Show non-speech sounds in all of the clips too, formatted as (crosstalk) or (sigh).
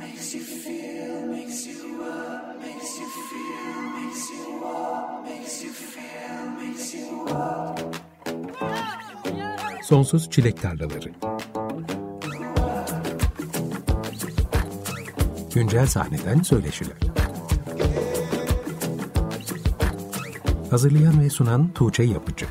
makes you feel, makes you up, makes you feel, makes you up, makes you feel, makes you up. Sonsuz Çilek Tarlaları Güncel sahneden söyleşiler. Hazırlayan ve sunan Tuğçe Yapıcı.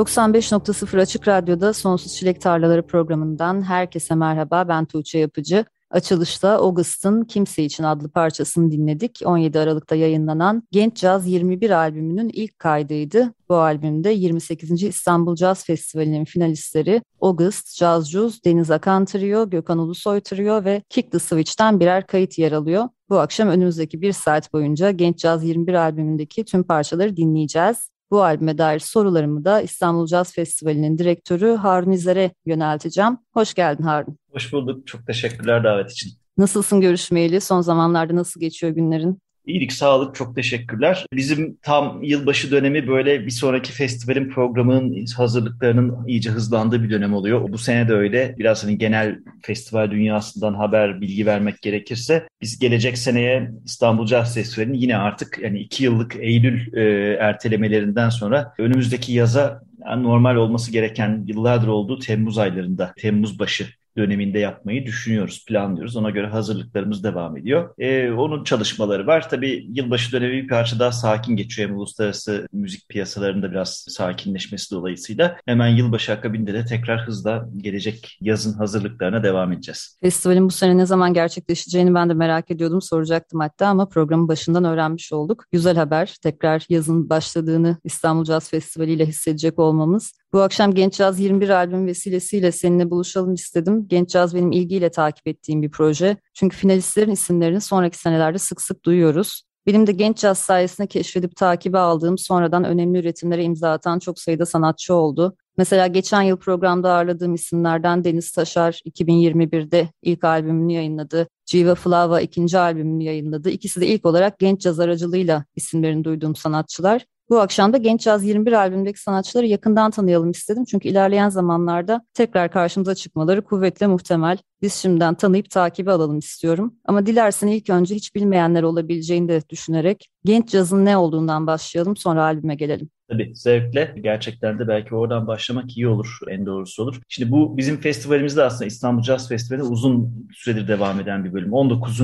95.0 Açık Radyo'da Sonsuz Çilek Tarlaları programından herkese merhaba. Ben Tuğçe Yapıcı. Açılışta August'ın Kimse İçin adlı parçasını dinledik. 17 Aralık'ta yayınlanan Genç Caz 21 albümünün ilk kaydıydı. Bu albümde 28. İstanbul Caz Festivali'nin finalistleri August, Jazz Juice, Deniz Akan Trio, Gökhan Ulusoy Trio ve Kick the Switch'ten birer kayıt yer alıyor. Bu akşam önümüzdeki bir saat boyunca Genç Caz 21 albümündeki tüm parçaları dinleyeceğiz. Bu albüme dair sorularımı da İstanbul Jazz Festivali'nin direktörü Harun İzer'e yönelteceğim. Hoş geldin Harun. Hoş bulduk. Çok teşekkürler davet için. Nasılsın görüşmeyeli? Son zamanlarda nasıl geçiyor günlerin? İyilik, sağlık, çok teşekkürler. Bizim tam yılbaşı dönemi böyle bir sonraki festivalin programının hazırlıklarının iyice hızlandığı bir dönem oluyor. Bu sene de öyle. Biraz hani genel festival dünyasından haber, bilgi vermek gerekirse biz gelecek seneye İstanbul Jazz Festivali'nin yine artık yani iki yıllık Eylül e, ertelemelerinden sonra önümüzdeki yaza yani normal olması gereken yıllardır olduğu Temmuz aylarında, Temmuz başı döneminde yapmayı düşünüyoruz, planlıyoruz. Ona göre hazırlıklarımız devam ediyor. Ee, onun çalışmaları var. Tabii yılbaşı dönemi bir parça daha sakin geçiyor. Hem uluslararası müzik piyasalarında biraz sakinleşmesi dolayısıyla hemen yılbaşı akabinde de tekrar hızla gelecek yazın hazırlıklarına devam edeceğiz. Festivalin bu sene ne zaman gerçekleşeceğini ben de merak ediyordum, soracaktım hatta ama programın başından öğrenmiş olduk. Güzel haber. Tekrar yazın başladığını İstanbul Jazz Festivali ile hissedecek olmamız. Bu akşam Genç Caz 21 albüm vesilesiyle seninle buluşalım istedim. Genç Caz benim ilgiyle takip ettiğim bir proje. Çünkü finalistlerin isimlerini sonraki senelerde sık sık duyuyoruz. Benim de Genç Caz sayesinde keşfedip takibe aldığım sonradan önemli üretimlere imza atan çok sayıda sanatçı oldu. Mesela geçen yıl programda ağırladığım isimlerden Deniz Taşar 2021'de ilk albümünü yayınladı. Civa Flava ikinci albümünü yayınladı. İkisi de ilk olarak genç caz aracılığıyla isimlerini duyduğum sanatçılar. Bu akşam da Genç Caz 21 albümdeki sanatçıları yakından tanıyalım istedim. Çünkü ilerleyen zamanlarda tekrar karşımıza çıkmaları kuvvetle muhtemel. Biz şimdiden tanıyıp takibi alalım istiyorum. Ama dilersen ilk önce hiç bilmeyenler olabileceğini de düşünerek genç cazın ne olduğundan başlayalım sonra albüme gelelim. Tabii zevkle. Gerçekten de belki oradan başlamak iyi olur, en doğrusu olur. Şimdi bu bizim festivalimizde aslında İstanbul Jazz Festivali uzun süredir devam eden bir bölüm. 19.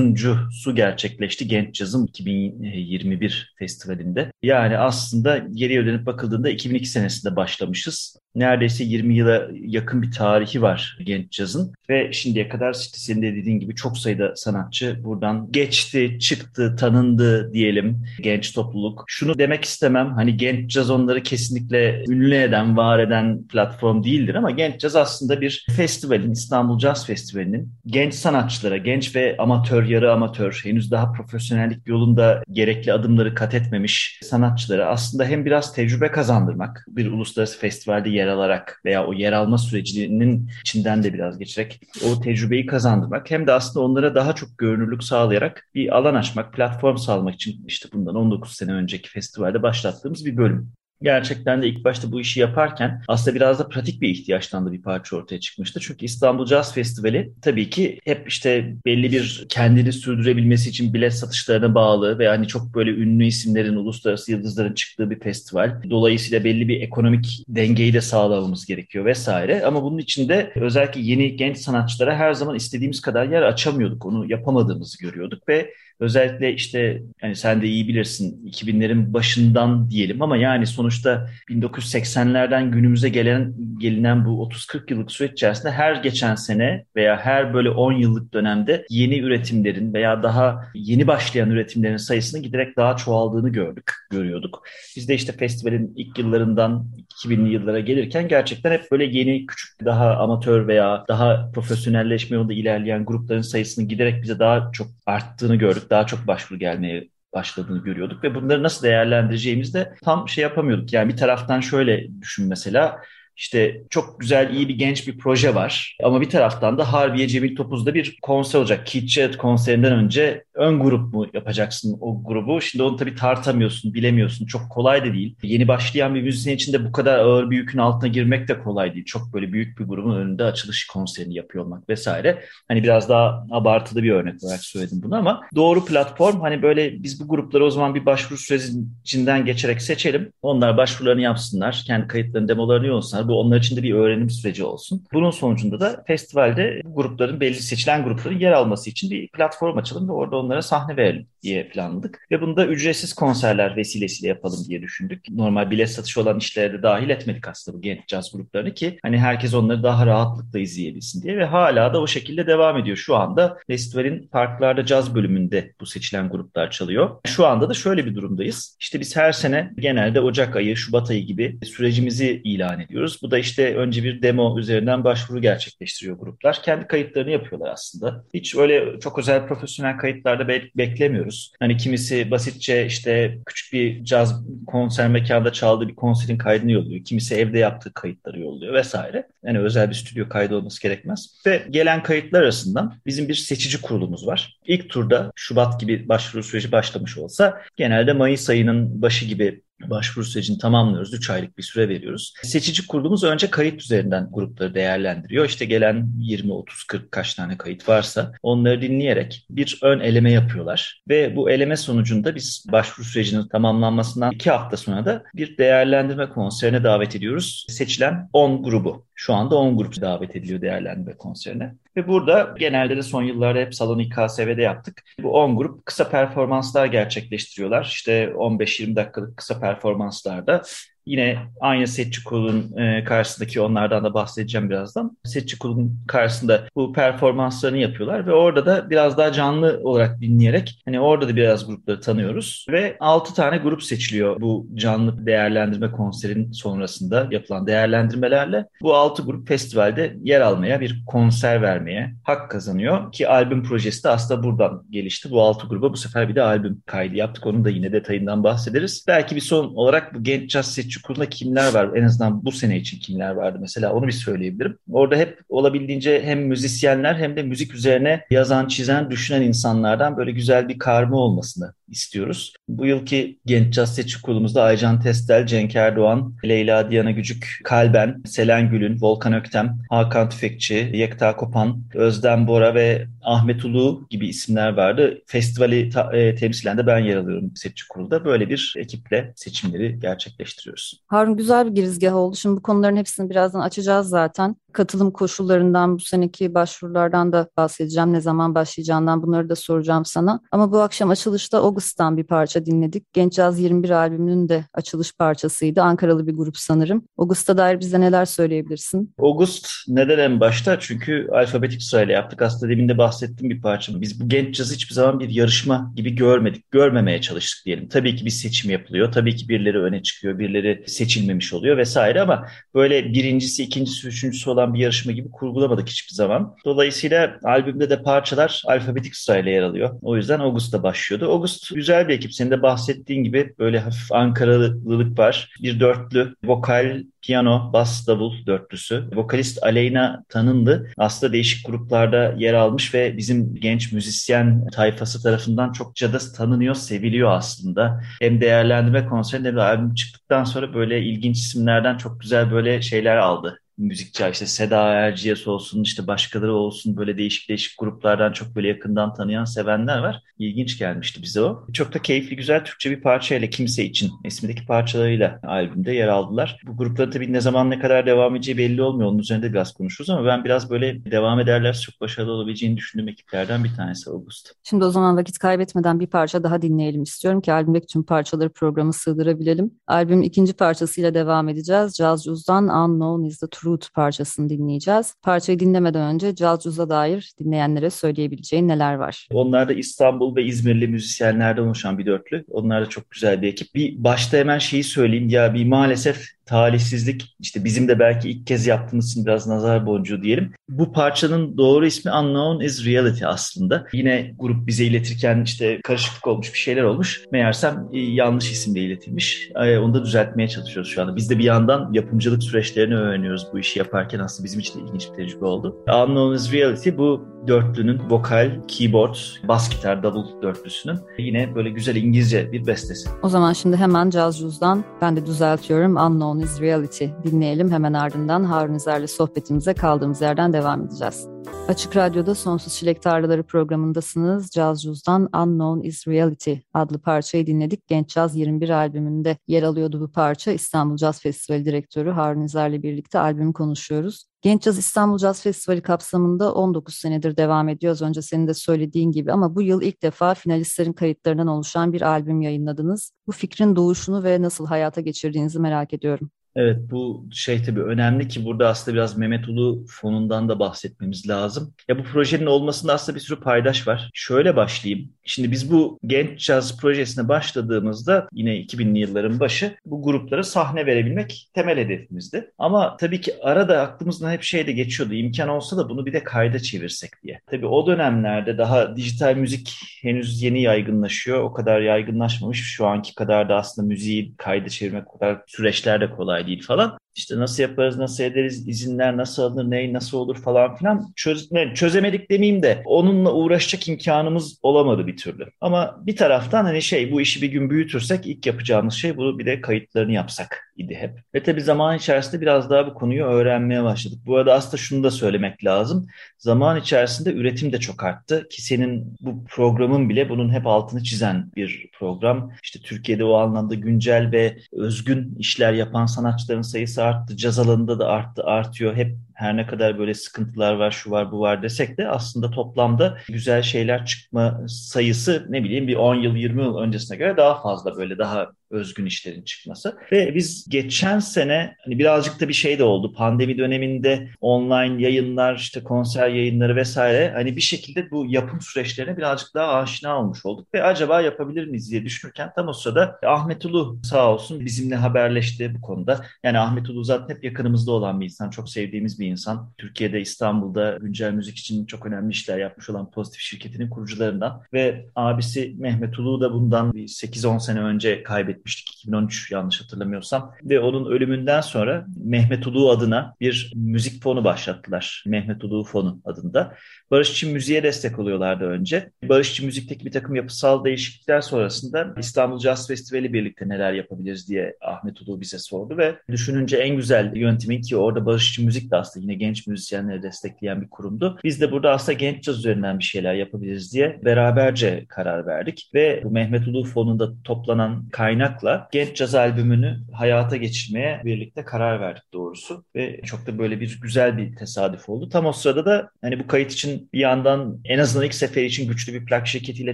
su gerçekleşti Genç Caz'ın 2021 festivalinde. Yani aslında geriye dönüp bakıldığında 2002 senesinde başlamışız neredeyse 20 yıla yakın bir tarihi var genç cazın ve şimdiye kadar işte senin de dediğin gibi çok sayıda sanatçı buradan geçti, çıktı, tanındı diyelim genç topluluk. Şunu demek istemem hani genç caz onları kesinlikle ünlü eden, var eden platform değildir ama genç caz aslında bir festivalin, İstanbul Jazz Festivali'nin genç sanatçılara, genç ve amatör, yarı amatör, henüz daha profesyonellik yolunda gerekli adımları kat etmemiş sanatçılara aslında hem biraz tecrübe kazandırmak, bir uluslararası festivalde yer alarak veya o yer alma sürecinin içinden de biraz geçerek o tecrübeyi kazandırmak hem de aslında onlara daha çok görünürlük sağlayarak bir alan açmak, platform sağlamak için işte bundan 19 sene önceki festivalde başlattığımız bir bölüm gerçekten de ilk başta bu işi yaparken aslında biraz da pratik bir ihtiyaçtan da bir parça ortaya çıkmıştı. Çünkü İstanbul Jazz Festivali tabii ki hep işte belli bir kendini sürdürebilmesi için bilet satışlarına bağlı ve hani çok böyle ünlü isimlerin, uluslararası yıldızların çıktığı bir festival. Dolayısıyla belli bir ekonomik dengeyi de sağlamamız gerekiyor vesaire. Ama bunun içinde özellikle yeni genç sanatçılara her zaman istediğimiz kadar yer açamıyorduk. Onu yapamadığımızı görüyorduk ve Özellikle işte yani sen de iyi bilirsin 2000'lerin başından diyelim ama yani sonuçta 1980'lerden günümüze gelen gelinen bu 30-40 yıllık süreç içerisinde her geçen sene veya her böyle 10 yıllık dönemde yeni üretimlerin veya daha yeni başlayan üretimlerin sayısının giderek daha çoğaldığını gördük, görüyorduk. Biz de işte festivalin ilk yıllarından 2000'li yıllara gelirken gerçekten hep böyle yeni, küçük, daha amatör veya daha profesyonelleşme yolunda ilerleyen grupların sayısının giderek bize daha çok arttığını gördük daha çok başvuru gelmeye başladığını görüyorduk ve bunları nasıl değerlendireceğimizi de tam şey yapamıyorduk. Yani bir taraftan şöyle düşün mesela işte çok güzel, iyi bir genç bir proje var. Ama bir taraftan da Harbiye Cemil Topuz'da bir konser olacak. Keith konserinden önce ön grup mu yapacaksın o grubu? Şimdi onu tabii tartamıyorsun, bilemiyorsun. Çok kolay da değil. Yeni başlayan bir müzisyen için de bu kadar ağır bir yükün altına girmek de kolay değil. Çok böyle büyük bir grubun önünde açılış konserini yapıyor olmak vesaire. Hani biraz daha abartılı bir örnek olarak söyledim bunu ama doğru platform hani böyle biz bu grupları o zaman bir başvuru sürecinden geçerek seçelim. Onlar başvurularını yapsınlar. Kendi kayıtlarını, demolarını yollansınlar bu onlar için de bir öğrenim süreci olsun. Bunun sonucunda da festivalde grupların belli seçilen grupların yer alması için bir platform açalım ve orada onlara sahne verelim diye planladık. Ve bunu da ücretsiz konserler vesilesiyle yapalım diye düşündük. Normal bilet satışı olan işlere de dahil etmedik aslında bu genç caz gruplarını ki hani herkes onları daha rahatlıkla izleyebilsin diye ve hala da o şekilde devam ediyor. Şu anda festivalin parklarda caz bölümünde bu seçilen gruplar çalıyor. Şu anda da şöyle bir durumdayız. İşte biz her sene genelde Ocak ayı, Şubat ayı gibi sürecimizi ilan ediyoruz. Bu da işte önce bir demo üzerinden başvuru gerçekleştiriyor gruplar. Kendi kayıtlarını yapıyorlar aslında. Hiç öyle çok özel profesyonel kayıtlarda be- beklemiyoruz. Hani kimisi basitçe işte küçük bir caz konser mekanda çaldığı bir konserin kaydını yolluyor. Kimisi evde yaptığı kayıtları yolluyor vesaire. Yani özel bir stüdyo kaydı olması gerekmez. Ve gelen kayıtlar arasından bizim bir seçici kurulumuz var. İlk turda Şubat gibi başvuru süreci başlamış olsa genelde Mayıs ayının başı gibi başvuru sürecini tamamlıyoruz. 3 aylık bir süre veriyoruz. Seçici kurulumuz önce kayıt üzerinden grupları değerlendiriyor. İşte gelen 20, 30, 40 kaç tane kayıt varsa onları dinleyerek bir ön eleme yapıyorlar. Ve bu eleme sonucunda biz başvuru sürecinin tamamlanmasından 2 hafta sonra da bir değerlendirme konserine davet ediyoruz. Seçilen 10 grubu. Şu anda 10 grup davet ediliyor değerlendirme konserine. Ve burada genelde de son yıllarda hep Salon İKSV'de yaptık. Bu 10 grup kısa performanslar gerçekleştiriyorlar. İşte 15-20 dakikalık kısa performanslarda Yine aynı setçi kurulun e, karşısındaki onlardan da bahsedeceğim birazdan. Setçi kurulun karşısında bu performanslarını yapıyorlar ve orada da biraz daha canlı olarak dinleyerek hani orada da biraz grupları tanıyoruz ve 6 tane grup seçiliyor bu canlı değerlendirme konserin sonrasında yapılan değerlendirmelerle. Bu 6 grup festivalde yer almaya, bir konser vermeye hak kazanıyor ki albüm projesi de aslında buradan gelişti. Bu 6 gruba bu sefer bir de albüm kaydı yaptık. Onun da yine detayından bahsederiz. Belki bir son olarak bu genç jazz seçi çukurunda kimler var? En azından bu sene için kimler vardı mesela onu bir söyleyebilirim. Orada hep olabildiğince hem müzisyenler hem de müzik üzerine yazan, çizen, düşünen insanlardan böyle güzel bir karma olmasını istiyoruz. Bu yılki Genç Seçi Kurulumuzda Aycan Testel, Cenk Erdoğan, Leyla Diana Gücük, Kalben, Selen Gülün, Volkan Öktem, Hakan Tüfekçi, Yekta Kopan, Özlem Bora ve Ahmet Ulu gibi isimler vardı. Festivali ta- e, temsilen de ben yer alıyorum seçici kurulda. Böyle bir ekiple seçimleri gerçekleştiriyoruz. Harun güzel bir girizgah oldu. Şimdi bu konuların hepsini birazdan açacağız zaten. Katılım koşullarından, bu seneki başvurulardan da bahsedeceğim. Ne zaman başlayacağından bunları da soracağım sana. Ama bu akşam açılışta August'tan bir parça dinledik. Genç Caz 21 albümünün de açılış parçasıydı. Ankaralı bir grup sanırım. August'a dair bize neler söyleyebilirsin? August neden en başta? Çünkü alfabetik sırayla yaptık. Aslında demin de bahsettiğim bir parça. Biz bu genç cazı hiçbir zaman bir yarışma gibi görmedik. Görmemeye çalıştık diyelim. Tabii ki bir seçim yapılıyor. Tabii ki birileri öne çıkıyor. Birileri seçilmemiş oluyor vesaire ama böyle birincisi, ikincisi, üçüncüsü olan bir yarışma gibi kurgulamadık hiçbir zaman. Dolayısıyla albümde de parçalar alfabetik sırayla yer alıyor. O yüzden August'ta başlıyordu. August güzel bir ekip. Senin de bahsettiğin gibi böyle hafif Ankaralılık var. Bir dörtlü vokal, piyano, bas, davul dörtlüsü. Vokalist Aleyna Tanındı. Aslında değişik gruplarda yer almış ve bizim genç müzisyen tayfası tarafından çokça da tanınıyor, seviliyor aslında. Hem değerlendirme konserinde hem albüm çıktıktan sonra böyle ilginç isimlerden çok güzel böyle şeyler aldı müzikçi işte Seda Erciyes olsun işte başkaları olsun böyle değişik değişik gruplardan çok böyle yakından tanıyan sevenler var. İlginç gelmişti bize o. Çok da keyifli güzel Türkçe bir parçayla Kimse için ismindeki parçalarıyla albümde yer aldılar. Bu grupların tabii ne zaman ne kadar devam edeceği belli olmuyor. Onun üzerinde biraz konuşuruz ama ben biraz böyle devam ederlerse çok başarılı olabileceğini düşündüğüm ekiplerden bir tanesi August. Şimdi o zaman vakit kaybetmeden bir parça daha dinleyelim istiyorum ki albümdeki tüm parçaları programı sığdırabilelim. Albümün ikinci parçasıyla devam edeceğiz. Jazz Cuz'dan Unknown is the Truth Root parçasını dinleyeceğiz. Parçayı dinlemeden önce Calcuz'a dair dinleyenlere söyleyebileceğin neler var? Onlar da İstanbul ve İzmirli müzisyenlerden oluşan bir dörtlü. Onlar da çok güzel bir ekip. Bir başta hemen şeyi söyleyeyim. Ya bir maalesef talihsizlik işte bizim de belki ilk kez yaptığımız için biraz nazar boncuğu diyelim. Bu parçanın doğru ismi Unknown is Reality aslında. Yine grup bize iletirken işte karışıklık olmuş bir şeyler olmuş. Meğersem e, yanlış isimle iletilmiş. E, onu da düzeltmeye çalışıyoruz şu anda. Biz de bir yandan yapımcılık süreçlerini öğreniyoruz bu işi yaparken aslında bizim için de ilginç bir tecrübe oldu. Unknown is Reality bu dörtlünün vokal, keyboard, bas gitar, davul dörtlüsünün yine böyle güzel İngilizce bir bestesi. O zaman şimdi hemen Caz Cuz'dan ben de düzeltiyorum Unknown is Reality dinleyelim. Hemen ardından Harun İzer'le sohbetimize kaldığımız yerden devam edeceğiz. Açık Radyo'da Sonsuz Çilek Tarlaları programındasınız. Caz Cuz'dan Unknown is Reality adlı parçayı dinledik. Genç Caz 21 albümünde yer alıyordu bu parça. İstanbul Caz Festivali Direktörü Harun İzer'le birlikte albümü konuşuyoruz. Genç Caz İstanbul Caz Festivali kapsamında 19 senedir devam ediyor az önce senin de söylediğin gibi ama bu yıl ilk defa finalistlerin kayıtlarından oluşan bir albüm yayınladınız. Bu fikrin doğuşunu ve nasıl hayata geçirdiğinizi merak ediyorum. Evet bu şey tabii önemli ki burada aslında biraz Mehmet Ulu fonundan da bahsetmemiz lazım. Ya bu projenin olmasında aslında bir sürü paydaş var. Şöyle başlayayım. Şimdi biz bu Genç Caz projesine başladığımızda yine 2000'li yılların başı bu gruplara sahne verebilmek temel hedefimizdi. Ama tabii ki arada aklımızdan hep şey de geçiyordu. İmkan olsa da bunu bir de kayda çevirsek diye. Tabii o dönemlerde daha dijital müzik henüz yeni yaygınlaşıyor. O kadar yaygınlaşmamış. Şu anki kadar da aslında müziği kayda çevirmek kadar süreçler de kolay değil falan. İşte nasıl yaparız, nasıl ederiz, izinler nasıl alınır, ney nasıl olur falan filan çöz, çözemedik demeyeyim de onunla uğraşacak imkanımız olamadı bir türlü. Ama bir taraftan hani şey bu işi bir gün büyütürsek ilk yapacağımız şey bunu bir de kayıtlarını yapsak idi hep. Ve tabii zaman içerisinde biraz daha bu konuyu öğrenmeye başladık. Bu arada aslında şunu da söylemek lazım. Zaman içerisinde üretim de çok arttı ki senin bu programın bile bunun hep altını çizen bir program. İşte Türkiye'de o anlamda güncel ve özgün işler yapan sanatçıların sayısı arttı. Caz alanında da arttı, artıyor. Hep her ne kadar böyle sıkıntılar var, şu var, bu var desek de aslında toplamda güzel şeyler çıkma sayısı ne bileyim bir 10 yıl, 20 yıl öncesine göre daha fazla böyle daha özgün işlerin çıkması. Ve biz geçen sene hani birazcık da bir şey de oldu. Pandemi döneminde online yayınlar, işte konser yayınları vesaire hani bir şekilde bu yapım süreçlerine birazcık daha aşina olmuş olduk. Ve acaba yapabilir miyiz diye düşünürken tam o sırada Ahmet Ulu sağ olsun bizimle haberleşti bu konuda. Yani Ahmet Ulu zaten hep yakınımızda olan bir insan. Çok sevdiğimiz bir insan. Türkiye'de, İstanbul'da güncel müzik için çok önemli işler yapmış olan Pozitif şirketinin kurucularından. Ve abisi Mehmet Ulu da bundan 8-10 sene önce kaybetti etmiştik 2013 yanlış hatırlamıyorsam. Ve onun ölümünden sonra Mehmet Ulu adına bir müzik fonu başlattılar. Mehmet Ulu Fonu adında. Barışçı müziğe destek oluyorlardı önce. Barışçı müzikteki bir takım yapısal değişiklikler sonrasında İstanbul Jazz Festivali birlikte neler yapabiliriz diye Ahmet Ulu bize sordu ve düşününce en güzel yöntemin ki orada barışçı müzik de aslında yine genç müzisyenleri destekleyen bir kurumdu. Biz de burada aslında genç caz üzerinden bir şeyler yapabiliriz diye beraberce karar verdik ve bu Mehmet Ulu Fonu'nda toplanan kaynakla genç caz albümünü hayata geçirmeye birlikte karar verdik doğrusu ve çok da böyle bir güzel bir tesadüf oldu. Tam o sırada da hani bu kayıt için bir yandan en azından ilk sefer için güçlü bir plak şirketiyle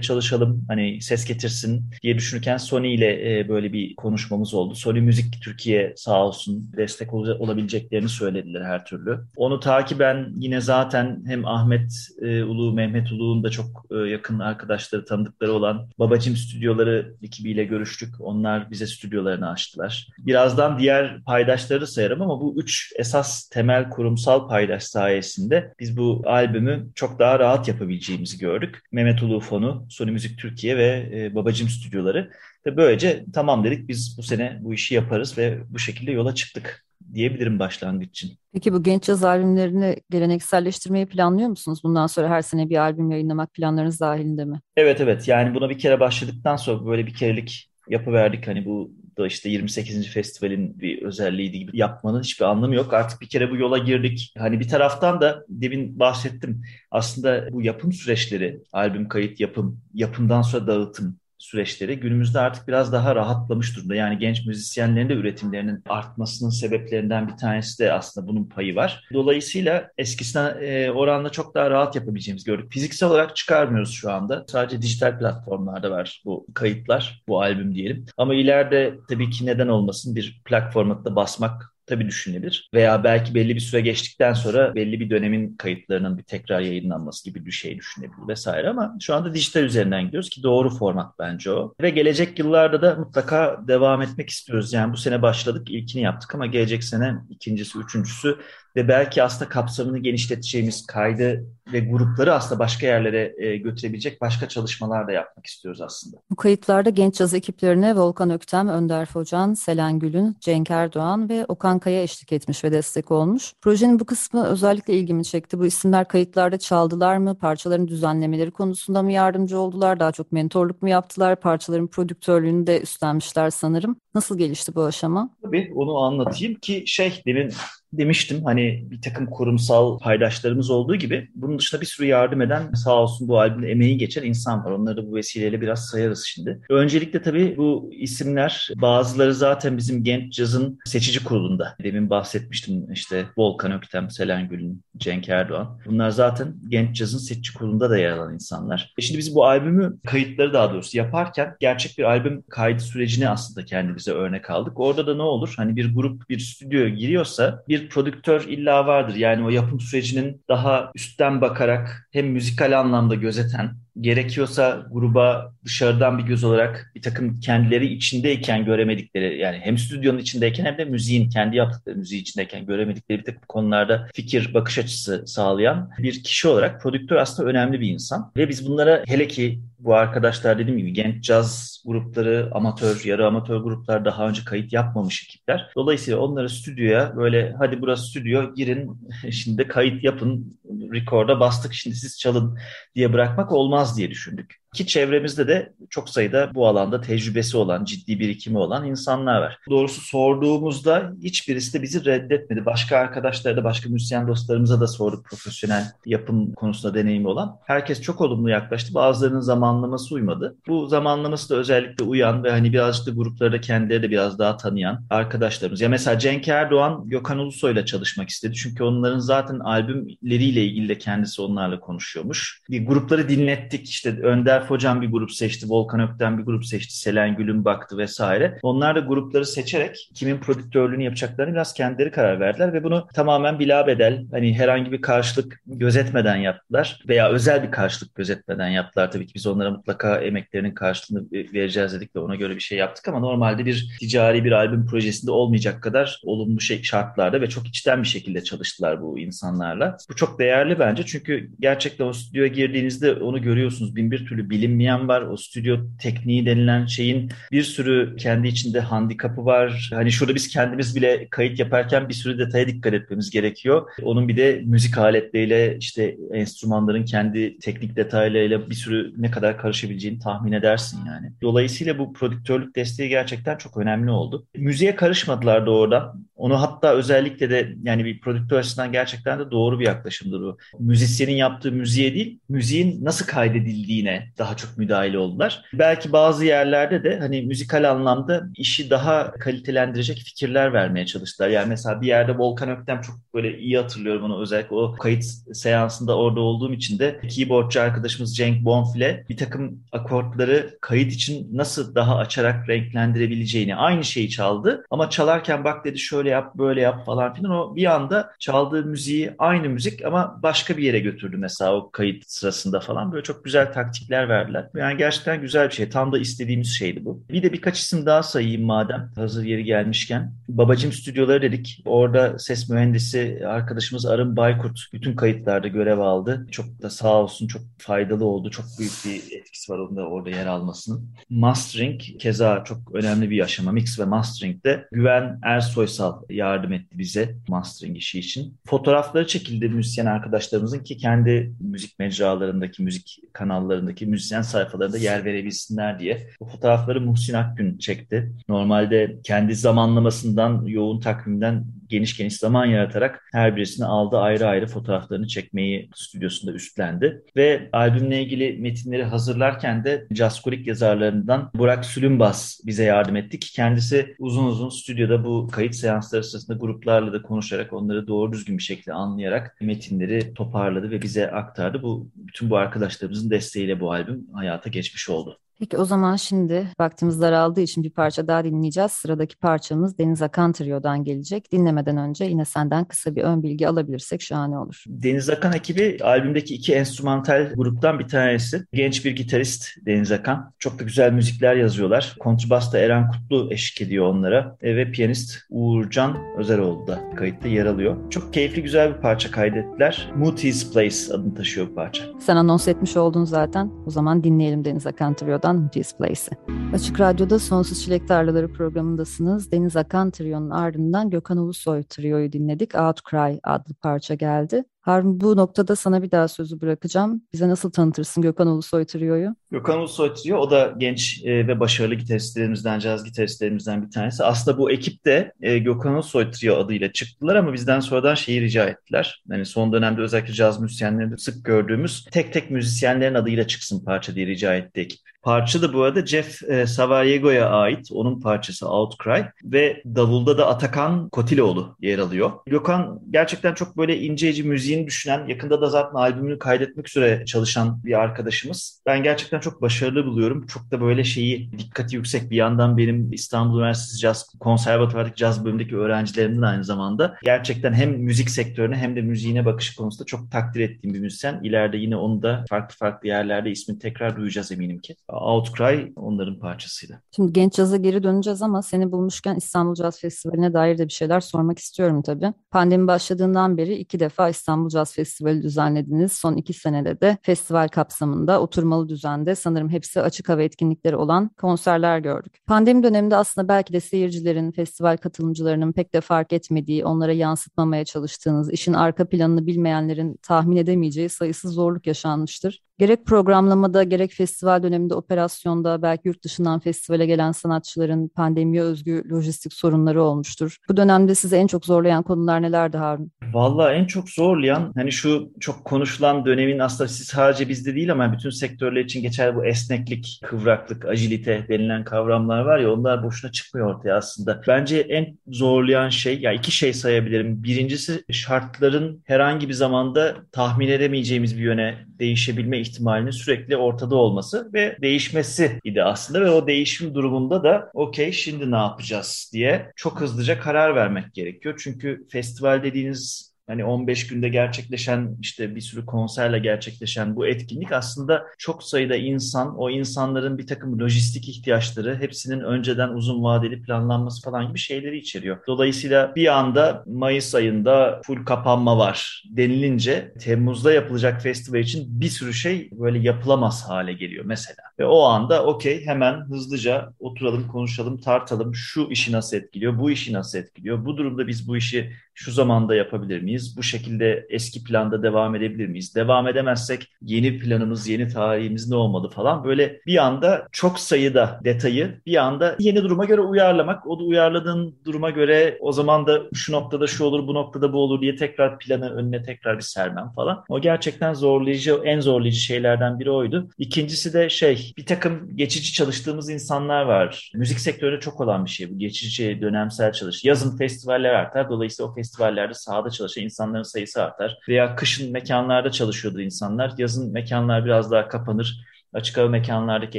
çalışalım. Hani ses getirsin diye düşünürken Sony ile e, böyle bir konuşmamız oldu. Sony Müzik Türkiye sağ olsun destek ol- olabileceklerini söylediler her türlü. Onu takiben yine zaten hem Ahmet e, Ulu, Mehmet Ulu'nun da çok e, yakın arkadaşları, tanıdıkları olan Babacım Stüdyoları ekibiyle görüştük. Onlar bize stüdyolarını açtılar. Birazdan diğer paydaşları sayarım ama bu üç esas temel kurumsal paydaş sayesinde biz bu albümü çok daha rahat yapabileceğimizi gördük. Mehmet Ulu Fonu, Sony Müzik Türkiye ve e, Babacım Stüdyoları. Ve böylece tamam dedik biz bu sene bu işi yaparız ve bu şekilde yola çıktık diyebilirim başlangıç için. Peki bu genç yaz albümlerini gelenekselleştirmeyi planlıyor musunuz? Bundan sonra her sene bir albüm yayınlamak planlarınız dahilinde mi? Evet evet yani buna bir kere başladıktan sonra böyle bir kerelik yapıverdik. Hani bu da işte 28. festivalin bir özelliğiydi gibi yapmanın hiçbir anlamı yok. Artık bir kere bu yola girdik. Hani bir taraftan da demin bahsettim. Aslında bu yapım süreçleri, albüm kayıt yapım, yapımdan sonra dağıtım, süreçleri günümüzde artık biraz daha rahatlamış durumda. Yani genç müzisyenlerin de üretimlerinin artmasının sebeplerinden bir tanesi de aslında bunun payı var. Dolayısıyla eskisine e, oranla çok daha rahat yapabileceğimizi gördük. Fiziksel olarak çıkarmıyoruz şu anda. Sadece dijital platformlarda var bu kayıtlar, bu albüm diyelim. Ama ileride tabii ki neden olmasın bir plak formatında basmak tabii düşünülebilir. Veya belki belli bir süre geçtikten sonra belli bir dönemin kayıtlarının bir tekrar yayınlanması gibi bir şey düşünebilir vesaire ama şu anda dijital üzerinden gidiyoruz ki doğru format bence o. Ve gelecek yıllarda da mutlaka devam etmek istiyoruz. Yani bu sene başladık, ilkini yaptık ama gelecek sene ikincisi, üçüncüsü ve belki aslında kapsamını genişleteceğimiz kaydı ve grupları aslında başka yerlere e, götürebilecek başka çalışmalar da yapmak istiyoruz aslında. Bu kayıtlarda genç caz ekiplerine Volkan Öktem, Önder Focan, Selen Gül'ün, Cenk Erdoğan ve Okan Kaya eşlik etmiş ve destek olmuş. Projenin bu kısmı özellikle ilgimi çekti. Bu isimler kayıtlarda çaldılar mı? Parçaların düzenlemeleri konusunda mı yardımcı oldular? Daha çok mentorluk mu yaptılar? Parçaların prodüktörlüğünü de üstlenmişler sanırım. Nasıl gelişti bu aşama? Tabii onu anlatayım ki şey demin demiştim hani bir takım kurumsal paydaşlarımız olduğu gibi bunun dışında bir sürü yardım eden sağ olsun bu albümde emeği geçen insan var. Onları bu vesileyle biraz sayarız şimdi. Öncelikle tabii bu isimler bazıları zaten bizim genç cazın seçici kurulunda. Demin bahsetmiştim işte Volkan Öktem, Selen Gül'ün, Cenk Erdoğan. Bunlar zaten genç cazın seçici kurulunda da yer alan insanlar. E şimdi biz bu albümü kayıtları daha doğrusu yaparken gerçek bir albüm kaydı sürecini aslında kendimize örnek aldık. Orada da ne olur? Hani bir grup bir stüdyoya giriyorsa bir prodüktör illa vardır. Yani o yapım sürecinin daha üstten bakarak hem müzikal anlamda gözeten gerekiyorsa gruba dışarıdan bir göz olarak bir takım kendileri içindeyken göremedikleri yani hem stüdyonun içindeyken hem de müziğin kendi yaptıkları müziği içindeyken göremedikleri bir takım konularda fikir, bakış açısı sağlayan bir kişi olarak prodüktör aslında önemli bir insan. Ve biz bunlara hele ki bu arkadaşlar dediğim gibi genç caz grupları, amatör, yarı amatör gruplar daha önce kayıt yapmamış ekipler. Dolayısıyla onları stüdyoya böyle hadi burası stüdyo girin (laughs) şimdi kayıt yapın, rekorda bastık şimdi siz çalın diye bırakmak olmaz diye düşündük. Ki çevremizde de çok sayıda bu alanda tecrübesi olan, ciddi birikimi olan insanlar var. Doğrusu sorduğumuzda hiçbirisi de bizi reddetmedi. Başka arkadaşlara da, başka müzisyen dostlarımıza da sorduk profesyonel yapım konusunda deneyimi olan. Herkes çok olumlu yaklaştı. Bazılarının zamanlaması uymadı. Bu zamanlaması da özellikle uyan ve hani birazcık da grupları da kendileri de biraz daha tanıyan arkadaşlarımız. Ya mesela Cenk Erdoğan Gökhan Ulusoy'la çalışmak istedi. Çünkü onların zaten albümleriyle ilgili de kendisi onlarla konuşuyormuş. Bir grupları dinlettik. İşte Önder Berf Hocam bir grup seçti, Volkan Ökten bir grup seçti, Selen Gül'ün baktı vesaire. Onlar da grupları seçerek kimin prodüktörlüğünü yapacaklarını biraz kendileri karar verdiler ve bunu tamamen bilabedel hani herhangi bir karşılık gözetmeden yaptılar veya özel bir karşılık gözetmeden yaptılar. Tabii ki biz onlara mutlaka emeklerinin karşılığını vereceğiz dedik ve ona göre bir şey yaptık ama normalde bir ticari bir albüm projesinde olmayacak kadar olumlu şey, şartlarda ve çok içten bir şekilde çalıştılar bu insanlarla. Bu çok değerli bence çünkü gerçekten o stüdyoya girdiğinizde onu görüyorsunuz. Bin bir türlü bilinmeyen var. O stüdyo tekniği denilen şeyin bir sürü kendi içinde handikapı var. Hani şurada biz kendimiz bile kayıt yaparken bir sürü detaya dikkat etmemiz gerekiyor. Onun bir de müzik aletleriyle işte enstrümanların kendi teknik detaylarıyla bir sürü ne kadar karışabileceğini tahmin edersin yani. Dolayısıyla bu prodüktörlük desteği gerçekten çok önemli oldu. Müziğe karışmadılar doğrudan. Onu hatta özellikle de yani bir prodüktör açısından gerçekten de doğru bir yaklaşımdır o. Müzisyenin yaptığı müziğe değil, müziğin nasıl kaydedildiğine daha çok müdahale oldular. Belki bazı yerlerde de hani müzikal anlamda işi daha kalitelendirecek fikirler vermeye çalıştılar. Yani mesela bir yerde Volkan Öktem çok böyle iyi hatırlıyorum onu özellikle o kayıt seansında orada olduğum için de keyboardçu arkadaşımız Cenk Bonfile bir takım akortları kayıt için nasıl daha açarak renklendirebileceğini aynı şeyi çaldı ama çalarken bak dedi şöyle yap böyle yap falan filan o bir anda çaldığı müziği aynı müzik ama başka bir yere götürdü mesela o kayıt sırasında falan böyle çok güzel taktikler verdiler. Yani gerçekten güzel bir şey. Tam da istediğimiz şeydi bu. Bir de birkaç isim daha sayayım madem hazır yeri gelmişken. Babacım stüdyoları dedik. Orada ses mühendisi arkadaşımız Arın Baykurt bütün kayıtlarda görev aldı. Çok da sağ olsun çok faydalı oldu. Çok büyük bir etkisi var onda orada yer almasının. Mastering keza çok önemli bir aşama. Mix ve mastering'de Güven Ersoysal yardım etti bize mastering işi için. Fotoğrafları çekildi müzisyen arkadaşlarımızın ki kendi müzik mecralarındaki, müzik kanallarındaki müzisyen sayfalarında yer verebilsinler diye. Bu fotoğrafları Muhsin Akgün çekti. Normalde kendi zamanlamasından, yoğun takvimden geniş geniş zaman yaratarak her birisini aldı ayrı ayrı fotoğraflarını çekmeyi stüdyosunda üstlendi. Ve albümle ilgili metinleri hazırlarken de Jazzkolik yazarlarından Burak Sülümbas bize yardım etti ki kendisi uzun uzun stüdyoda bu kayıt seansları sırasında gruplarla da konuşarak onları doğru düzgün bir şekilde anlayarak metinleri toparladı ve bize aktardı. Bu bütün bu arkadaşlarımızın desteğiyle bu albüm hayata geçmiş oldu. Peki o zaman şimdi vaktimiz daraldığı için bir parça daha dinleyeceğiz. Sıradaki parçamız Deniz Akan Trio'dan gelecek. Dinlemeden önce yine senden kısa bir ön bilgi alabilirsek şahane olur. Deniz Akan ekibi albümdeki iki enstrümantal gruptan bir tanesi. Genç bir gitarist Deniz Akan. Çok da güzel müzikler yazıyorlar. Kontrbasta Eren Kutlu eşlik ediyor onlara. E, ve piyanist Uğurcan Özeroğlu da kayıtta yer alıyor. Çok keyifli güzel bir parça kaydettiler. Moody's Place adını taşıyor bu parça. Sen anons etmiş oldun zaten. O zaman dinleyelim Deniz Akan Trio'dan Radyo'dan Displace'i. Açık Radyo'da Sonsuz Çilek Tarlaları programındasınız. Deniz Akan Trio'nun ardından Gökhan Ulusoy Trio'yu dinledik. Outcry adlı parça geldi. Harun bu noktada sana bir daha sözü bırakacağım. Bize nasıl tanıtırsın Gökhan Ulusoy Trio'yu? Gökhan Ulusoy Trio o da genç e, ve başarılı gitaristlerimizden, caz gitaristlerimizden bir tanesi. Aslında bu ekip de e, Gökhan Ulusoy Trio adıyla çıktılar ama bizden sonradan şeyi rica ettiler. Yani son dönemde özellikle caz müzisyenlerinde sık gördüğümüz tek tek müzisyenlerin adıyla çıksın parça diye rica etti ekip. Parça da bu arada Jeff e, Savariego'ya ait. Onun parçası Outcry ve davulda da Atakan Kotiloğlu yer alıyor. Gökhan gerçekten çok böyle inceci müziğini düşünen, yakında da zaten albümünü kaydetmek üzere çalışan bir arkadaşımız. Ben gerçekten çok başarılı buluyorum. Çok da böyle şeyi dikkati yüksek. Bir yandan benim İstanbul Üniversitesi Caz Konservatuvar'daki caz bölümündeki öğrencilerimden aynı zamanda. Gerçekten hem müzik sektörüne hem de müziğine bakışı konusunda çok takdir ettiğim bir müzisyen. İleride yine onu da farklı farklı yerlerde ismini tekrar duyacağız eminim ki. Outcry onların parçasıydı. Şimdi genç caza geri döneceğiz ama seni bulmuşken İstanbul Caz Festivali'ne dair de bir şeyler sormak istiyorum tabii. Pandemi başladığından beri iki defa İstanbul Caz Festivali düzenlediniz. Son iki senede de festival kapsamında oturmalı düzende sanırım hepsi açık hava etkinlikleri olan konserler gördük. Pandemi döneminde aslında belki de seyircilerin, festival katılımcılarının pek de fark etmediği, onlara yansıtmamaya çalıştığınız, işin arka planını bilmeyenlerin tahmin edemeyeceği sayısız zorluk yaşanmıştır. Gerek programlamada gerek festival döneminde operasyonda belki yurt dışından festivale gelen sanatçıların pandemiye özgü lojistik sorunları olmuştur. Bu dönemde sizi en çok zorlayan konular nelerdi Harun? Vallahi en çok zorlayan hani şu çok konuşulan dönemin aslında siz sadece bizde değil ama bütün sektörler için geçer bu esneklik, kıvraklık, agilite denilen kavramlar var ya onlar boşuna çıkmıyor ortaya aslında. Bence en zorlayan şey ya iki şey sayabilirim. Birincisi şartların herhangi bir zamanda tahmin edemeyeceğimiz bir yöne değişebilme ihtimalinin sürekli ortada olması ve değişmesi idi aslında ve o değişim durumunda da okey şimdi ne yapacağız diye çok hızlıca karar vermek gerekiyor. Çünkü festival dediğiniz hani 15 günde gerçekleşen işte bir sürü konserle gerçekleşen bu etkinlik aslında çok sayıda insan, o insanların bir takım lojistik ihtiyaçları, hepsinin önceden uzun vadeli planlanması falan gibi şeyleri içeriyor. Dolayısıyla bir anda Mayıs ayında full kapanma var denilince Temmuz'da yapılacak festival için bir sürü şey böyle yapılamaz hale geliyor mesela. Ve o anda okey hemen hızlıca oturalım, konuşalım, tartalım. Şu işi nasıl etkiliyor, bu işi nasıl etkiliyor? Bu durumda biz bu işi şu zamanda yapabilir miyiz? Bu şekilde eski planda devam edebilir miyiz? Devam edemezsek yeni planımız, yeni tarihimiz ne olmalı falan. Böyle bir anda çok sayıda detayı bir anda yeni duruma göre uyarlamak. O da uyarladığın duruma göre o zaman da şu noktada şu olur, bu noktada bu olur diye tekrar planı önüne tekrar bir sermem falan. O gerçekten zorlayıcı, en zorlayıcı şeylerden biri oydu. İkincisi de şey, bir takım geçici çalıştığımız insanlar var. Müzik sektöründe çok olan bir şey bu. Geçici, dönemsel çalış. Yazın festivaller artar. Dolayısıyla o festivallerde sahada çalışan insanların sayısı artar. Veya kışın mekanlarda çalışıyordur insanlar. Yazın mekanlar biraz daha kapanır açık hava mekanlardaki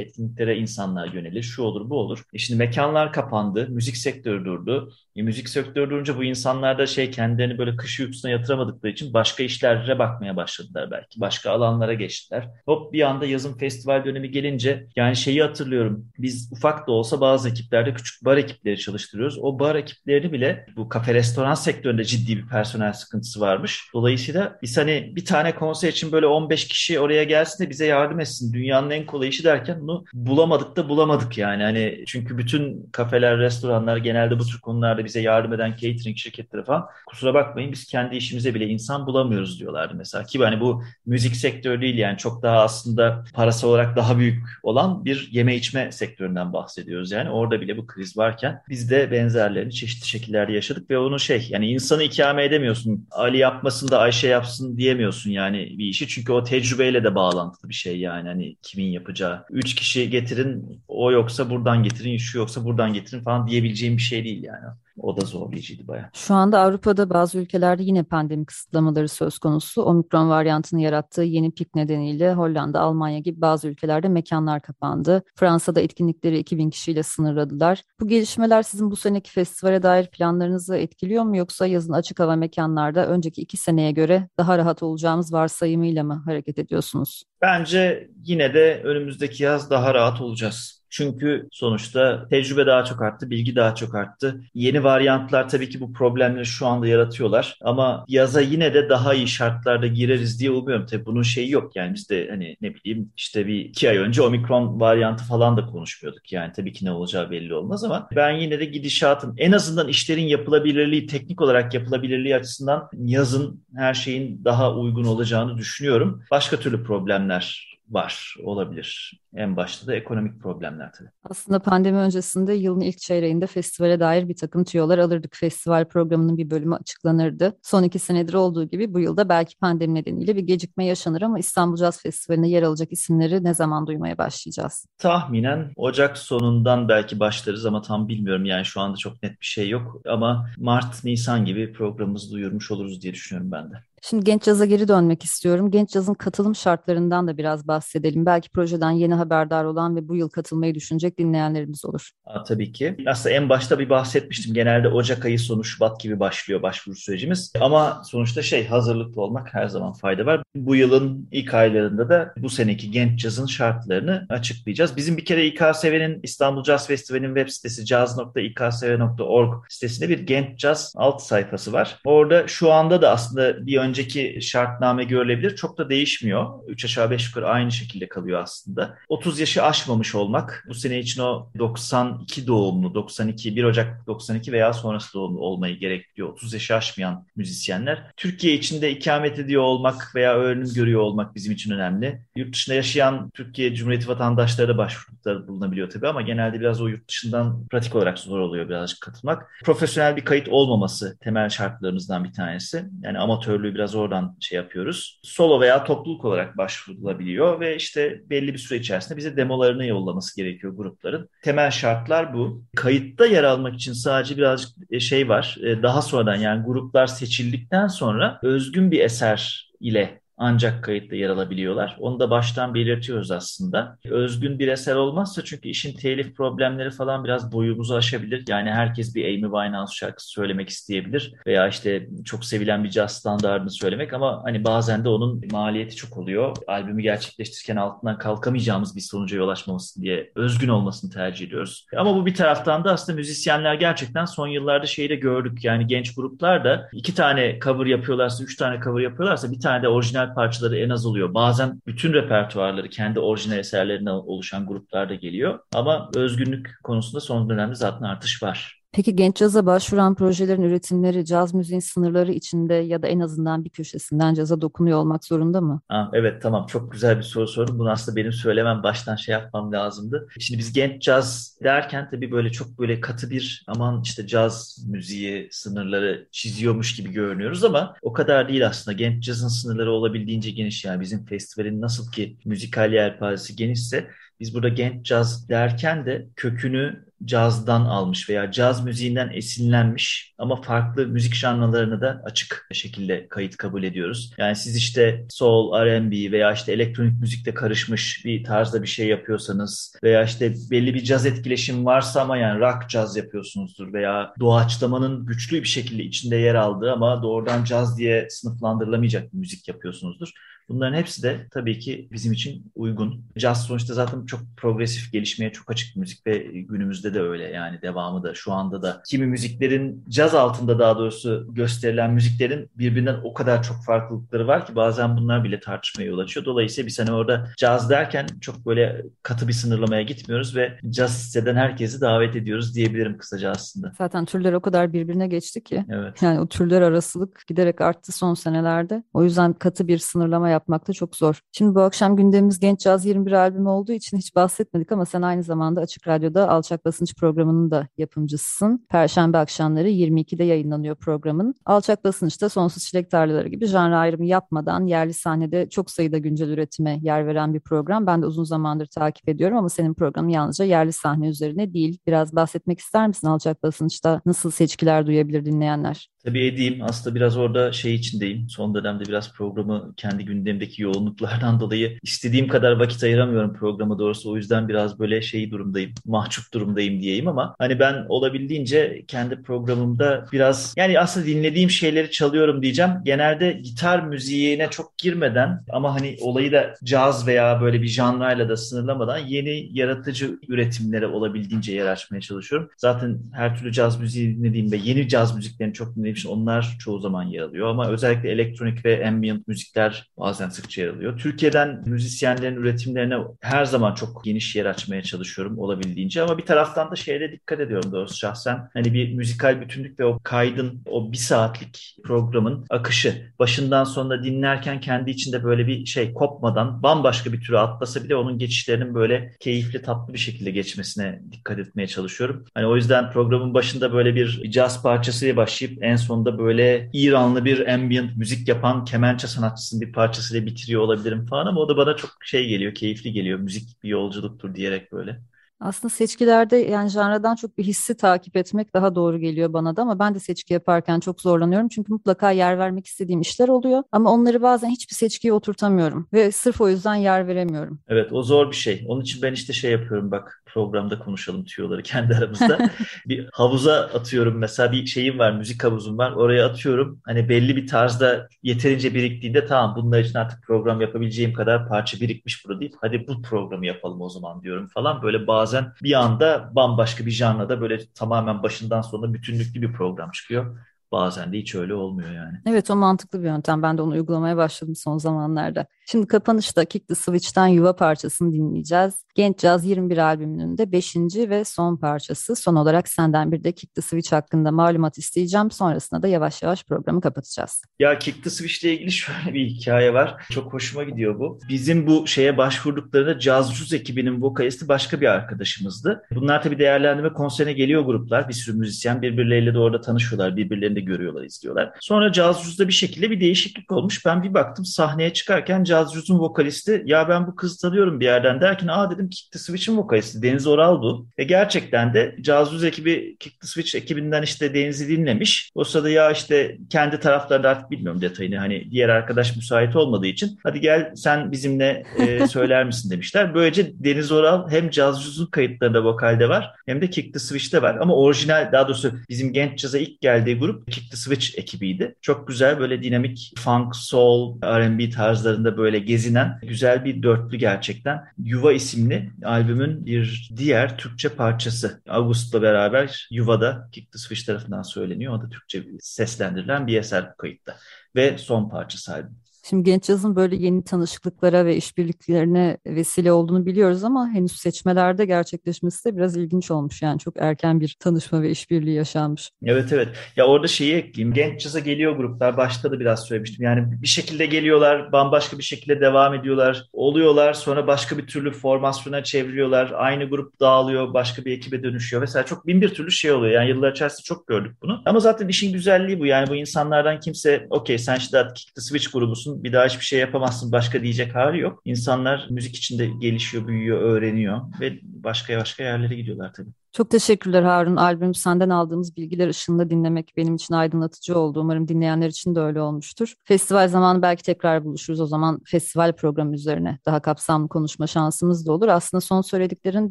etkinliklere insanlar yönelir. Şu olur bu olur. E şimdi mekanlar kapandı. Müzik sektörü durdu. E müzik sektörü durunca bu insanlar da şey kendilerini böyle kış uykusuna yatıramadıkları için başka işlere bakmaya başladılar belki. Başka alanlara geçtiler. Hop bir anda yazın festival dönemi gelince yani şeyi hatırlıyorum. Biz ufak da olsa bazı ekiplerde küçük bar ekipleri çalıştırıyoruz. O bar ekiplerini bile bu kafe restoran sektöründe ciddi bir personel sıkıntısı varmış. Dolayısıyla biz hani bir tane konser için böyle 15 kişi oraya gelsin de bize yardım etsin. Dünyanın dünyanın en kolay işi derken bunu bulamadık da bulamadık yani. Hani çünkü bütün kafeler, restoranlar genelde bu tür konularda bize yardım eden catering şirketleri falan kusura bakmayın biz kendi işimize bile insan bulamıyoruz diyorlardı mesela. Ki hani bu müzik sektörü değil yani çok daha aslında parası olarak daha büyük olan bir yeme içme sektöründen bahsediyoruz. Yani orada bile bu kriz varken biz de benzerlerini çeşitli şekillerde yaşadık ve onu şey yani insanı ikame edemiyorsun. Ali yapmasın da Ayşe yapsın diyemiyorsun yani bir işi. Çünkü o tecrübeyle de bağlantılı bir şey yani. Hani kimin yapacağı. Üç kişi getirin o yoksa buradan getirin, şu yoksa buradan getirin falan diyebileceğim bir şey değil yani. O da zorlayıcıydı bayağı. Şu anda Avrupa'da bazı ülkelerde yine pandemi kısıtlamaları söz konusu. Omikron varyantını yarattığı yeni pik nedeniyle Hollanda, Almanya gibi bazı ülkelerde mekanlar kapandı. Fransa'da etkinlikleri 2000 kişiyle sınırladılar. Bu gelişmeler sizin bu seneki festivale dair planlarınızı etkiliyor mu yoksa yazın açık hava mekanlarda önceki iki seneye göre daha rahat olacağımız varsayımıyla mı hareket ediyorsunuz? Bence yine de önümüzdeki yaz daha rahat olacağız. Çünkü sonuçta tecrübe daha çok arttı, bilgi daha çok arttı. Yeni varyantlar tabii ki bu problemleri şu anda yaratıyorlar. Ama yaza yine de daha iyi şartlarda gireriz diye umuyorum. Tabii bunun şeyi yok yani biz de hani ne bileyim işte bir iki ay önce omikron varyantı falan da konuşmuyorduk. Yani tabii ki ne olacağı belli olmaz ama ben yine de gidişatın en azından işlerin yapılabilirliği, teknik olarak yapılabilirliği açısından yazın her şeyin daha uygun olacağını düşünüyorum. Başka türlü problemler var, olabilir. En başta da ekonomik problemler tabii. Aslında pandemi öncesinde yılın ilk çeyreğinde festivale dair bir takım tüyolar alırdık. Festival programının bir bölümü açıklanırdı. Son iki senedir olduğu gibi bu yılda belki pandemi nedeniyle bir gecikme yaşanır ama İstanbul Jazz Festivali'ne yer alacak isimleri ne zaman duymaya başlayacağız? Tahminen Ocak sonundan belki başlarız ama tam bilmiyorum. Yani şu anda çok net bir şey yok. Ama Mart, Nisan gibi programımızı duyurmuş oluruz diye düşünüyorum ben de. Şimdi Genç Caz'a geri dönmek istiyorum. Genç Caz'ın katılım şartlarından da biraz bahsedelim. Belki projeden yeni haberdar olan ve bu yıl katılmayı düşünecek dinleyenlerimiz olur. Aa, tabii ki. Aslında en başta bir bahsetmiştim. Genelde Ocak ayı sonu Şubat gibi başlıyor başvuru sürecimiz. Ama sonuçta şey hazırlıklı olmak her zaman fayda var. Bu yılın ilk aylarında da bu seneki Genç Caz'ın şartlarını açıklayacağız. Bizim bir kere İKSV'nin İstanbul Caz Festivali'nin web sitesi caz.iksv.org sitesinde bir Genç Caz alt sayfası var. Orada şu anda da aslında bir önceki şartname görülebilir. Çok da değişmiyor. 3 aşağı 5 yukarı aynı şekilde kalıyor aslında. 30 yaşı aşmamış olmak bu sene için o 92 doğumlu, 92, 1 Ocak 92 veya sonrası doğumlu olmayı gerektiriyor. 30 yaşı aşmayan müzisyenler. Türkiye içinde ikamet ediyor olmak veya öğrenim görüyor olmak bizim için önemli. Yurt dışında yaşayan Türkiye Cumhuriyeti vatandaşları da başvuruda bulunabiliyor tabii ama genelde biraz o yurt dışından pratik olarak zor oluyor birazcık katılmak. Profesyonel bir kayıt olmaması temel şartlarımızdan bir tanesi. Yani amatörlüğü biraz oradan şey yapıyoruz. Solo veya topluluk olarak başvurulabiliyor ve işte belli bir süre içerisinde bize demolarını yollaması gerekiyor grupların. Temel şartlar bu. Kayıtta yer almak için sadece birazcık e, şey var. E, daha sonradan yani gruplar seçildikten sonra özgün bir eser ile ancak kayıtta yer alabiliyorlar. Onu da baştan belirtiyoruz aslında. Özgün bir eser olmazsa çünkü işin telif problemleri falan biraz boyumuzu aşabilir. Yani herkes bir Amy Winehouse şarkısı söylemek isteyebilir veya işte çok sevilen bir jazz standartını söylemek ama hani bazen de onun maliyeti çok oluyor. Albümü gerçekleştirirken altından kalkamayacağımız bir sonuca yol açmaması diye özgün olmasını tercih ediyoruz. Ama bu bir taraftan da aslında müzisyenler gerçekten son yıllarda şeyi de gördük. Yani genç gruplar da iki tane cover yapıyorlarsa, üç tane cover yapıyorlarsa bir tane de orijinal orijinal parçaları en az oluyor. Bazen bütün repertuarları kendi orijinal eserlerine oluşan gruplar da geliyor. Ama özgünlük konusunda son dönemde zaten artış var. Peki genç caza başvuran projelerin üretimleri caz müziğin sınırları içinde ya da en azından bir köşesinden caza dokunuyor olmak zorunda mı? Ha, evet tamam çok güzel bir soru sordun. Bunu aslında benim söylemem baştan şey yapmam lazımdı. Şimdi biz genç caz derken tabii böyle çok böyle katı bir aman işte caz müziği sınırları çiziyormuş gibi görünüyoruz ama o kadar değil aslında. Genç cazın sınırları olabildiğince geniş yani bizim festivalin nasıl ki müzikal yelpazesi genişse biz burada genç caz derken de kökünü cazdan almış veya caz müziğinden esinlenmiş ama farklı müzik janralarını da açık şekilde kayıt kabul ediyoruz. Yani siz işte soul, R&B veya işte elektronik müzikte karışmış bir tarzda bir şey yapıyorsanız veya işte belli bir caz etkileşim varsa ama yani rock caz yapıyorsunuzdur veya doğaçlamanın güçlü bir şekilde içinde yer aldığı ama doğrudan caz diye sınıflandırılamayacak bir müzik yapıyorsunuzdur. Bunların hepsi de tabii ki bizim için uygun. Jazz sonuçta zaten çok progresif gelişmeye çok açık bir müzik ve günümüzde de öyle yani devamı da şu anda da kimi müziklerin caz altında daha doğrusu gösterilen müziklerin birbirinden o kadar çok farklılıkları var ki bazen bunlar bile tartışmaya yol açıyor. Dolayısıyla biz hani orada caz derken çok böyle katı bir sınırlamaya gitmiyoruz ve caz hisseden herkesi davet ediyoruz diyebilirim kısaca aslında. Zaten türler o kadar birbirine geçti ki. Evet. Yani o türler arasılık giderek arttı son senelerde. O yüzden katı bir sınırlama yapmak da çok zor. Şimdi bu akşam gündemimiz Genç Caz 21 albümü olduğu için hiç bahsetmedik ama sen aynı zamanda Açık Radyo'da Alçak Basınç programının da yapımcısısın. Perşembe akşamları 22'de yayınlanıyor programın. Alçak Basınç'ta Sonsuz Çilek Tarlaları gibi janra ayrımı yapmadan yerli sahnede çok sayıda güncel üretime yer veren bir program. Ben de uzun zamandır takip ediyorum ama senin programın yalnızca yerli sahne üzerine değil. Biraz bahsetmek ister misin Alçak Basınç'ta nasıl seçkiler duyabilir dinleyenler? Tabii edeyim. Aslında biraz orada şey içindeyim. Son dönemde biraz programı kendi gündemdeki yoğunluklardan (laughs) dolayı istediğim kadar vakit ayıramıyorum programa doğrusu. O yüzden biraz böyle şey durumdayım, mahcup durumdayım diyeyim ama hani ben olabildiğince kendi programımda biraz yani aslında dinlediğim şeyleri çalıyorum diyeceğim. Genelde gitar müziğine çok girmeden ama hani olayı da caz veya böyle bir janrayla da sınırlamadan yeni yaratıcı üretimlere olabildiğince yer açmaya çalışıyorum. Zaten her türlü caz müziği dinlediğim ve yeni caz müziklerini çok dinlediğim için onlar çoğu zaman yer alıyor ama özellikle elektronik ve ambient müzikler bazen sıkça yer alıyor. Türkiye'den müzisyenlerin üretimlerine her zaman çok geniş yer açmaya çalışıyorum olabildiğince ama bir taraftan da şeye de dikkat ediyorum doğrusu şahsen. Hani bir müzikal bütünlük ve o kaydın, o bir saatlik programın akışı başından sonuna dinlerken kendi içinde böyle bir şey kopmadan bambaşka bir türe atlasa bile onun geçişlerinin böyle keyifli tatlı bir şekilde geçmesine dikkat etmeye çalışıyorum. Hani o yüzden programın başında böyle bir caz parçasıyla başlayıp en sonunda böyle İranlı bir ambient müzik yapan kemençe sanatçısının bir parçasıyla bitiriyor olabilirim falan ama o da bana çok şey geliyor, keyifli geliyor. Müzik bir yolculuktur diyerek böyle. Aslında seçkilerde yani janradan çok bir hissi takip etmek daha doğru geliyor bana da ama ben de seçki yaparken çok zorlanıyorum. Çünkü mutlaka yer vermek istediğim işler oluyor ama onları bazen hiçbir seçkiye oturtamıyorum ve sırf o yüzden yer veremiyorum. Evet o zor bir şey. Onun için ben işte şey yapıyorum bak programda konuşalım tüyoları kendi aramızda. (laughs) bir havuza atıyorum mesela bir şeyim var müzik havuzum var oraya atıyorum. Hani belli bir tarzda yeterince biriktiğinde tamam bunlar için artık program yapabileceğim kadar parça birikmiş burada deyip hadi bu programı yapalım o zaman diyorum falan. Böyle bazen bir anda bambaşka bir janrada böyle tamamen başından sonuna bütünlüklü bir program çıkıyor. Bazen de hiç öyle olmuyor yani. Evet o mantıklı bir yöntem. Ben de onu uygulamaya başladım son zamanlarda. Şimdi kapanışta Kick the Switch'ten Yuva parçasını dinleyeceğiz. Genç Caz 21 albümünün de 5. ve son parçası. Son olarak senden bir de Kick the Switch hakkında malumat isteyeceğim. Sonrasında da yavaş yavaş programı kapatacağız. Ya Kick the Switch ile ilgili (laughs) şöyle bir hikaye var. Çok hoşuma gidiyor bu. Bizim bu şeye başvurduklarında Caz ekibinin vokalisti başka bir arkadaşımızdı. Bunlar tabii değerlendirme konserine geliyor gruplar. Bir sürü müzisyen birbirleriyle de orada tanışıyorlar. Birbirlerini de görüyorlar, izliyorlar. Sonra Caz bir şekilde bir değişiklik olmuş. Ben bir baktım sahneye çıkarken Caz vokalisti ya ben bu kızı tanıyorum bir yerden derken aa dedim Kick the Switch'in vokalisti Deniz Oral bu. Ve gerçekten de Caz ekibi Kick the Switch ekibinden işte Deniz'i dinlemiş. O sırada ya işte kendi taraflarda artık bilmiyorum detayını hani diğer arkadaş müsait olmadığı için hadi gel sen bizimle e, (laughs) söyler misin demişler. Böylece Deniz Oral hem Caz kayıtlarında vokalde var hem de Kick the Switch'te var. Ama orijinal daha doğrusu bizim genç caza ilk geldiği grup Kick the Switch ekibiydi. Çok güzel böyle dinamik funk, soul, R&B tarzlarında böyle gezinen güzel bir dörtlü gerçekten. Yuva isimli albümün bir diğer Türkçe parçası. August'la beraber Yuva'da Kick the Switch tarafından söyleniyor. O da Türkçe seslendirilen bir eser bu kayıtta. Ve son parçası albüm. Şimdi genç yazın böyle yeni tanışıklıklara ve işbirliklerine vesile olduğunu biliyoruz ama henüz seçmelerde gerçekleşmesi de biraz ilginç olmuş. Yani çok erken bir tanışma ve işbirliği yaşanmış. Evet evet. Ya orada şeyi ekleyeyim. Genç yaza geliyor gruplar. Başta da biraz söylemiştim. Yani bir şekilde geliyorlar, bambaşka bir şekilde devam ediyorlar. Oluyorlar sonra başka bir türlü formasyona çeviriyorlar. Aynı grup dağılıyor, başka bir ekibe dönüşüyor. Mesela çok bin bir türlü şey oluyor. Yani yıllar içerisinde çok gördük bunu. Ama zaten işin güzelliği bu. Yani bu insanlardan kimse okey sen işte Kick the Switch grubusun bir daha hiçbir şey yapamazsın başka diyecek hali yok. İnsanlar müzik içinde gelişiyor, büyüyor, öğreniyor ve başka başka yerlere gidiyorlar tabii. Çok teşekkürler Harun. Albüm senden aldığımız bilgiler ışığında dinlemek benim için aydınlatıcı oldu. Umarım dinleyenler için de öyle olmuştur. Festival zamanı belki tekrar buluşuruz. O zaman festival programı üzerine daha kapsamlı konuşma şansımız da olur. Aslında son söylediklerin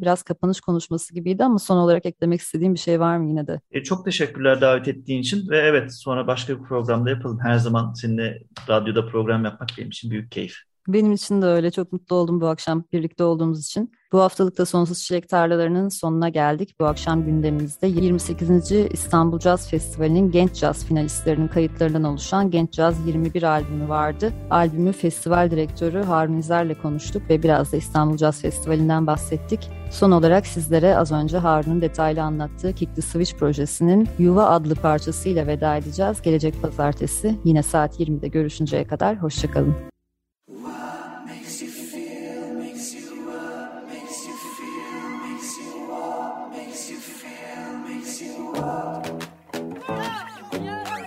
biraz kapanış konuşması gibiydi ama son olarak eklemek istediğim bir şey var mı yine de? E, çok teşekkürler davet ettiğin için ve evet sonra başka bir programda yapalım. Her zaman seninle radyoda program yapmak benim için büyük keyif. Benim için de öyle. Çok mutlu oldum bu akşam birlikte olduğumuz için. Bu haftalıkta Sonsuz Çilek Tarlalarının sonuna geldik. Bu akşam gündemimizde 28. İstanbul Caz Festivali'nin genç caz finalistlerinin kayıtlarından oluşan Genç Caz 21 albümü vardı. Albümü festival direktörü Harun İzer'le konuştuk ve biraz da İstanbul Caz Festivali'nden bahsettik. Son olarak sizlere az önce Harun'un detaylı anlattığı Kick the Switch projesinin Yuva adlı parçasıyla veda edeceğiz. Gelecek pazartesi yine saat 20'de görüşünceye kadar hoşçakalın.